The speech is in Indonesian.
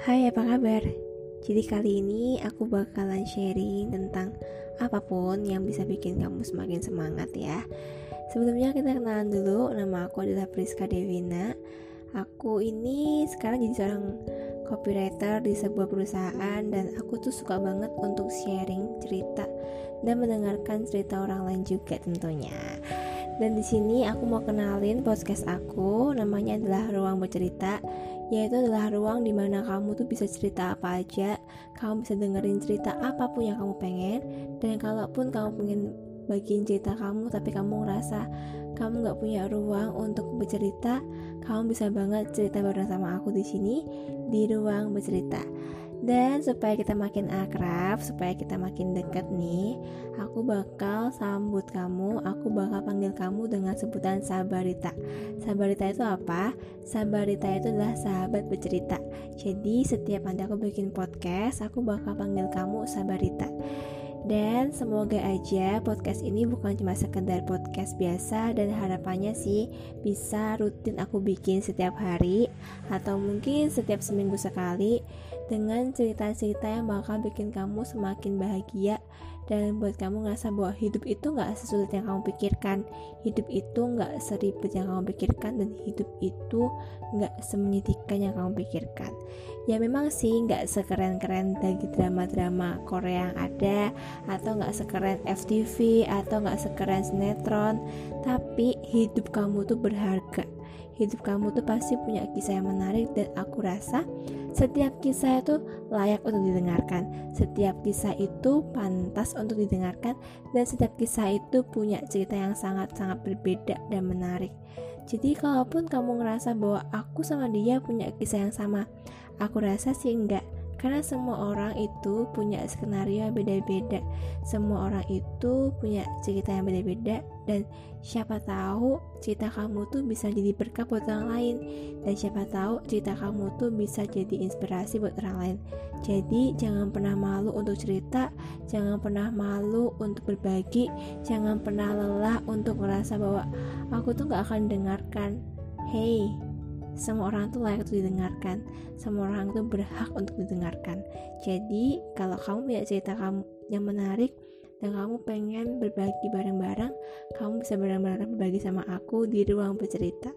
Hai, apa kabar? Jadi kali ini aku bakalan sharing tentang apa pun yang bisa bikin kamu semakin semangat ya. Sebelumnya kita kenalan dulu, nama aku adalah Priska Devina. Aku ini sekarang jadi seorang copywriter di sebuah perusahaan dan aku tuh suka banget untuk sharing cerita dan mendengarkan cerita orang lain juga tentunya. Dan di sini aku mau kenalin podcast aku, namanya adalah Ruang Bercerita, yaitu adalah ruang di mana kamu tuh bisa cerita apa aja, kamu bisa dengerin cerita apa pun yang kamu pengen, dan kalaupun kamu pengen bagiin cerita kamu tapi kamu ngerasa kamu nggak punya ruang untuk bercerita, kamu bisa banget cerita bareng sama aku di sini di ruang bercerita. Dan supaya kita makin akrab, supaya kita makin dekat nih, aku bakal sambut kamu, aku bakal panggil kamu dengan sebutan Sabarita. Sabarita itu apa? Sabarita itu adalah sahabat bercerita. Jadi setiap nanti aku bikin podcast, aku bakal panggil kamu Sabarita. Dan semoga aja podcast ini bukan cuma sekedar podcast biasa dan harapannya sih bisa rutin aku bikin setiap hari atau mungkin setiap seminggu sekali dengan cerita-cerita yang bakal bikin kamu semakin bahagia dan buat kamu ngerasa bahwa hidup itu nggak sesulit yang kamu pikirkan. Hidup itu nggak seribet yang kamu pikirkan dan hidup itu nggak semenyedihkan yang kamu pikirkan. Ya memang sih nggak sekeren-keren dari drama-drama Korea yang ada atau nggak sekeren FTV atau nggak sekeren sinetron. Tapi hidup kamu tuh berharga hidup kamu tuh pasti punya kisah yang menarik dan aku rasa setiap kisah itu layak untuk didengarkan. Setiap kisah itu pantas untuk didengarkan dan setiap kisah itu punya cerita yang sangat-sangat berbeda dan menarik. Jadi kalaupun kamu ngerasa bahwa aku sama dia punya kisah yang sama aku rasa sih enggak karena semua orang itu punya skenario yang beda-beda. Semua orang itu punya cerita yang beda-beda. Dan siapa tahu cerita kamu tuh bisa jadi berkah buat orang lain. Dan siapa tahu cerita kamu tuh bisa jadi inspirasi buat orang lain. Jadi jangan pernah malu untuk cerita. Jangan pernah malu untuk berbagi. Jangan pernah lelah untuk merasa bahwa aku tuh gak akan dengarkan. Hey semua orang tuh layak untuk didengarkan. Semua orang tuh berhak untuk didengarkan. Jadi kalau kamu punya cerita kamu yang menarik dan kamu pengen berbagi bareng-bareng kamu bisa bareng-bareng berbagi sama aku di ruang bercerita